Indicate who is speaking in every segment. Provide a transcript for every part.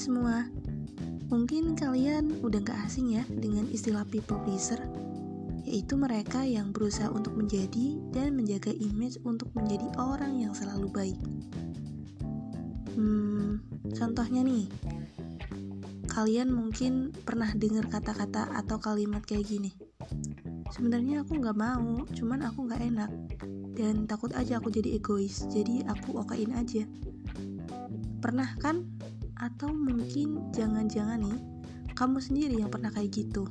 Speaker 1: semua, mungkin kalian udah gak asing ya dengan istilah people pleaser, yaitu mereka yang berusaha untuk menjadi dan menjaga image untuk menjadi orang yang selalu baik. Hmm, contohnya nih, kalian mungkin pernah dengar kata-kata atau kalimat kayak gini. Sebenarnya aku nggak mau, cuman aku nggak enak dan takut aja aku jadi egois, jadi aku okein aja. Pernah kan? Atau mungkin jangan-jangan nih, kamu sendiri yang pernah kayak gitu.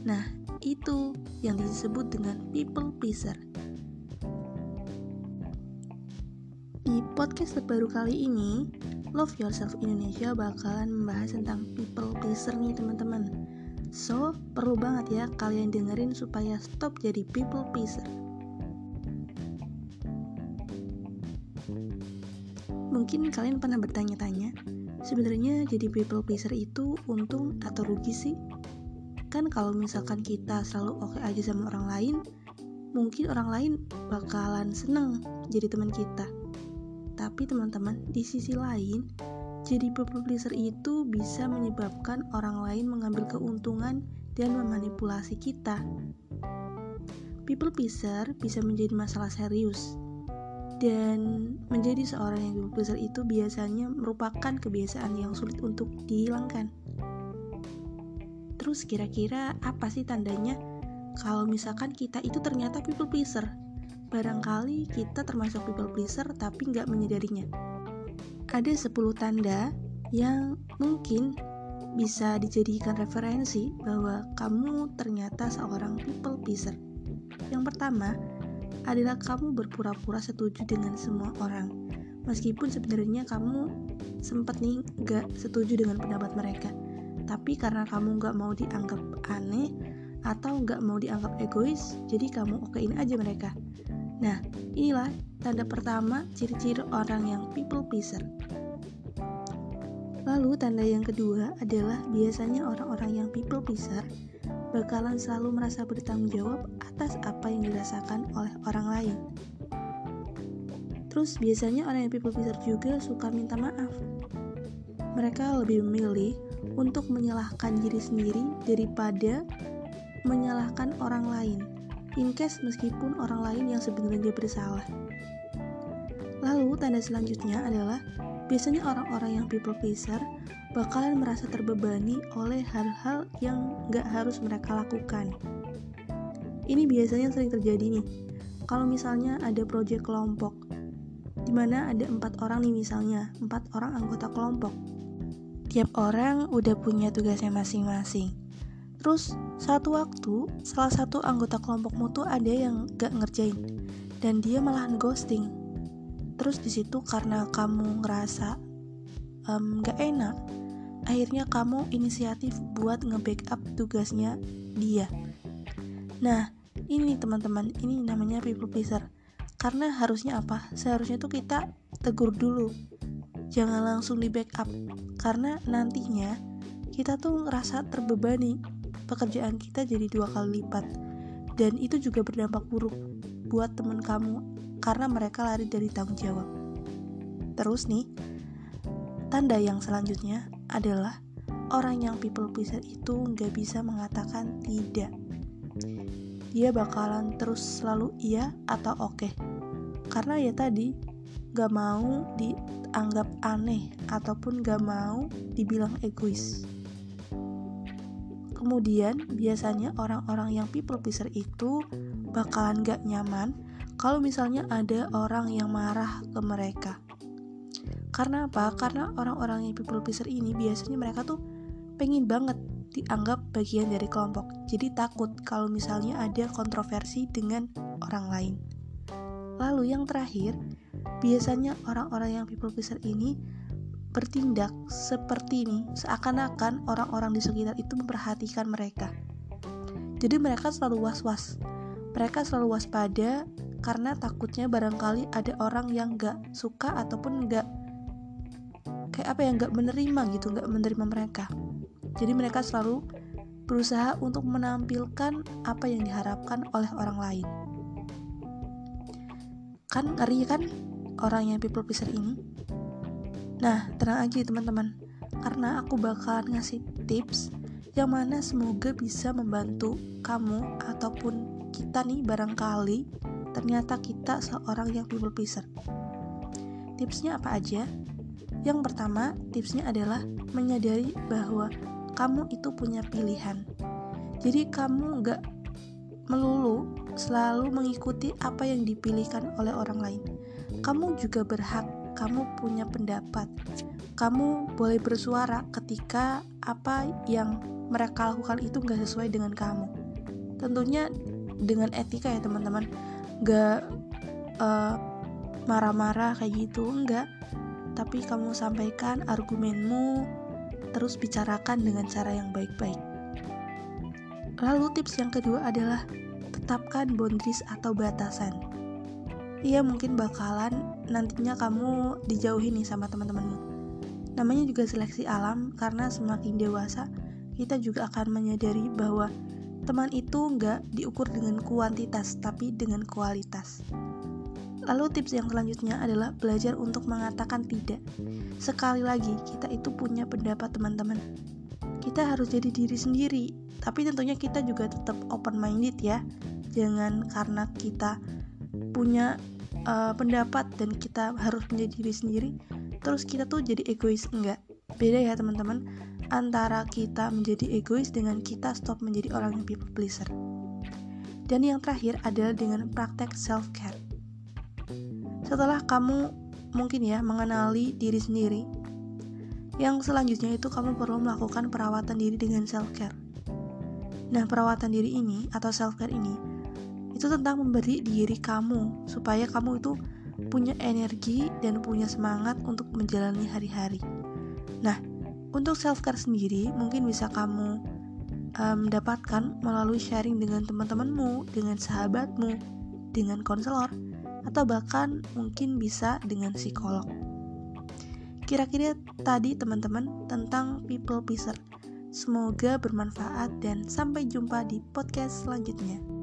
Speaker 1: Nah, itu yang disebut dengan people pleaser. Di podcast terbaru kali ini, Love Yourself Indonesia bakalan membahas tentang people pleaser nih teman-teman. So, perlu banget ya kalian dengerin supaya stop jadi people pleaser. Mungkin kalian pernah bertanya-tanya, sebenarnya jadi people pleaser itu untung atau rugi sih? Kan kalau misalkan kita selalu oke okay aja sama orang lain, mungkin orang lain bakalan seneng jadi teman kita. Tapi teman-teman, di sisi lain, jadi people pleaser itu bisa menyebabkan orang lain mengambil keuntungan dan memanipulasi kita. People pleaser bisa menjadi masalah serius dan menjadi seorang yang people pleaser itu biasanya merupakan kebiasaan yang sulit untuk dihilangkan. Terus kira-kira apa sih tandanya kalau misalkan kita itu ternyata people pleaser? Barangkali kita termasuk people pleaser tapi nggak menyadarinya. Ada 10 tanda yang mungkin bisa dijadikan referensi bahwa kamu ternyata seorang people pleaser. Yang pertama, adalah kamu berpura-pura setuju dengan semua orang? Meskipun sebenarnya kamu sempat nih gak setuju dengan pendapat mereka. Tapi karena kamu gak mau dianggap aneh atau gak mau dianggap egois jadi kamu okein aja mereka. Nah inilah tanda pertama ciri-ciri orang yang people pleaser Lalu tanda yang kedua adalah biasanya orang-orang yang people pleaser bakalan selalu merasa bertanggung jawab atas apa yang dirasakan oleh orang lain. Terus biasanya orang yang people pleaser juga suka minta maaf. Mereka lebih memilih untuk menyalahkan diri sendiri daripada menyalahkan orang lain. In case meskipun orang lain yang sebenarnya bersalah. Lalu tanda selanjutnya adalah biasanya orang-orang yang people pleaser bakalan merasa terbebani oleh hal-hal yang gak harus mereka lakukan. Ini biasanya sering terjadi nih. Kalau misalnya ada proyek kelompok, di mana ada empat orang nih misalnya, empat orang anggota kelompok. Tiap orang udah punya tugasnya masing-masing. Terus satu waktu, salah satu anggota kelompokmu tuh ada yang gak ngerjain, dan dia malah ghosting. Terus di situ karena kamu ngerasa um, gak enak, akhirnya kamu inisiatif buat nge-backup tugasnya dia. Nah, ini teman-teman, ini namanya people pleaser. Karena harusnya apa? Seharusnya tuh kita tegur dulu. Jangan langsung di backup. Karena nantinya kita tuh ngerasa terbebani. Pekerjaan kita jadi dua kali lipat. Dan itu juga berdampak buruk buat teman kamu karena mereka lari dari tanggung jawab. Terus nih, tanda yang selanjutnya adalah orang yang people pleaser itu nggak bisa mengatakan tidak. Dia bakalan terus selalu iya atau oke. Okay. Karena ya tadi gak mau dianggap aneh ataupun gak mau dibilang egois. Kemudian biasanya orang-orang yang people pleaser itu bakalan gak nyaman kalau misalnya ada orang yang marah ke mereka karena apa? Karena orang-orang yang people pleaser ini biasanya mereka tuh pengen banget dianggap bagian dari kelompok. Jadi takut kalau misalnya ada kontroversi dengan orang lain. Lalu yang terakhir, biasanya orang-orang yang people pleaser ini bertindak seperti ini, seakan-akan orang-orang di sekitar itu memperhatikan mereka. Jadi mereka selalu was-was. Mereka selalu waspada karena takutnya barangkali ada orang yang gak suka ataupun gak kayak apa ya nggak menerima gitu nggak menerima mereka. Jadi mereka selalu berusaha untuk menampilkan apa yang diharapkan oleh orang lain. Kan ngeri kan orang yang people pleaser ini? Nah tenang aja teman-teman. Karena aku bakal ngasih tips yang mana semoga bisa membantu kamu ataupun kita nih barangkali ternyata kita seorang yang people pleaser. Tipsnya apa aja? Yang pertama, tipsnya adalah menyadari bahwa kamu itu punya pilihan. Jadi kamu nggak melulu selalu mengikuti apa yang dipilihkan oleh orang lain. Kamu juga berhak, kamu punya pendapat. Kamu boleh bersuara ketika apa yang mereka lakukan itu nggak sesuai dengan kamu tentunya dengan etika ya teman-teman nggak uh, marah-marah kayak gitu enggak tapi kamu sampaikan argumenmu terus bicarakan dengan cara yang baik-baik. Lalu tips yang kedua adalah tetapkan boundaries atau batasan. Iya mungkin bakalan nantinya kamu dijauhi nih sama teman-temanmu. Namanya juga seleksi alam karena semakin dewasa kita juga akan menyadari bahwa teman itu nggak diukur dengan kuantitas, tapi dengan kualitas. Lalu tips yang selanjutnya adalah belajar untuk mengatakan tidak. Sekali lagi, kita itu punya pendapat teman-teman. Kita harus jadi diri sendiri, tapi tentunya kita juga tetap open minded ya. Jangan karena kita punya uh, pendapat dan kita harus menjadi diri sendiri, terus kita tuh jadi egois enggak. Beda ya teman-teman antara kita menjadi egois dengan kita stop menjadi orang yang people pleaser. Dan yang terakhir adalah dengan praktek self care. Setelah kamu mungkin ya mengenali diri sendiri, yang selanjutnya itu kamu perlu melakukan perawatan diri dengan self care. Nah, perawatan diri ini atau self care ini itu tentang memberi diri kamu supaya kamu itu punya energi dan punya semangat untuk menjalani hari-hari. Nah, untuk self care sendiri, mungkin bisa kamu um, dapatkan melalui sharing dengan teman-temanmu, dengan sahabatmu, dengan konselor, atau bahkan mungkin bisa dengan psikolog. Kira-kira tadi teman-teman tentang people pleaser. Semoga bermanfaat dan sampai jumpa di podcast selanjutnya.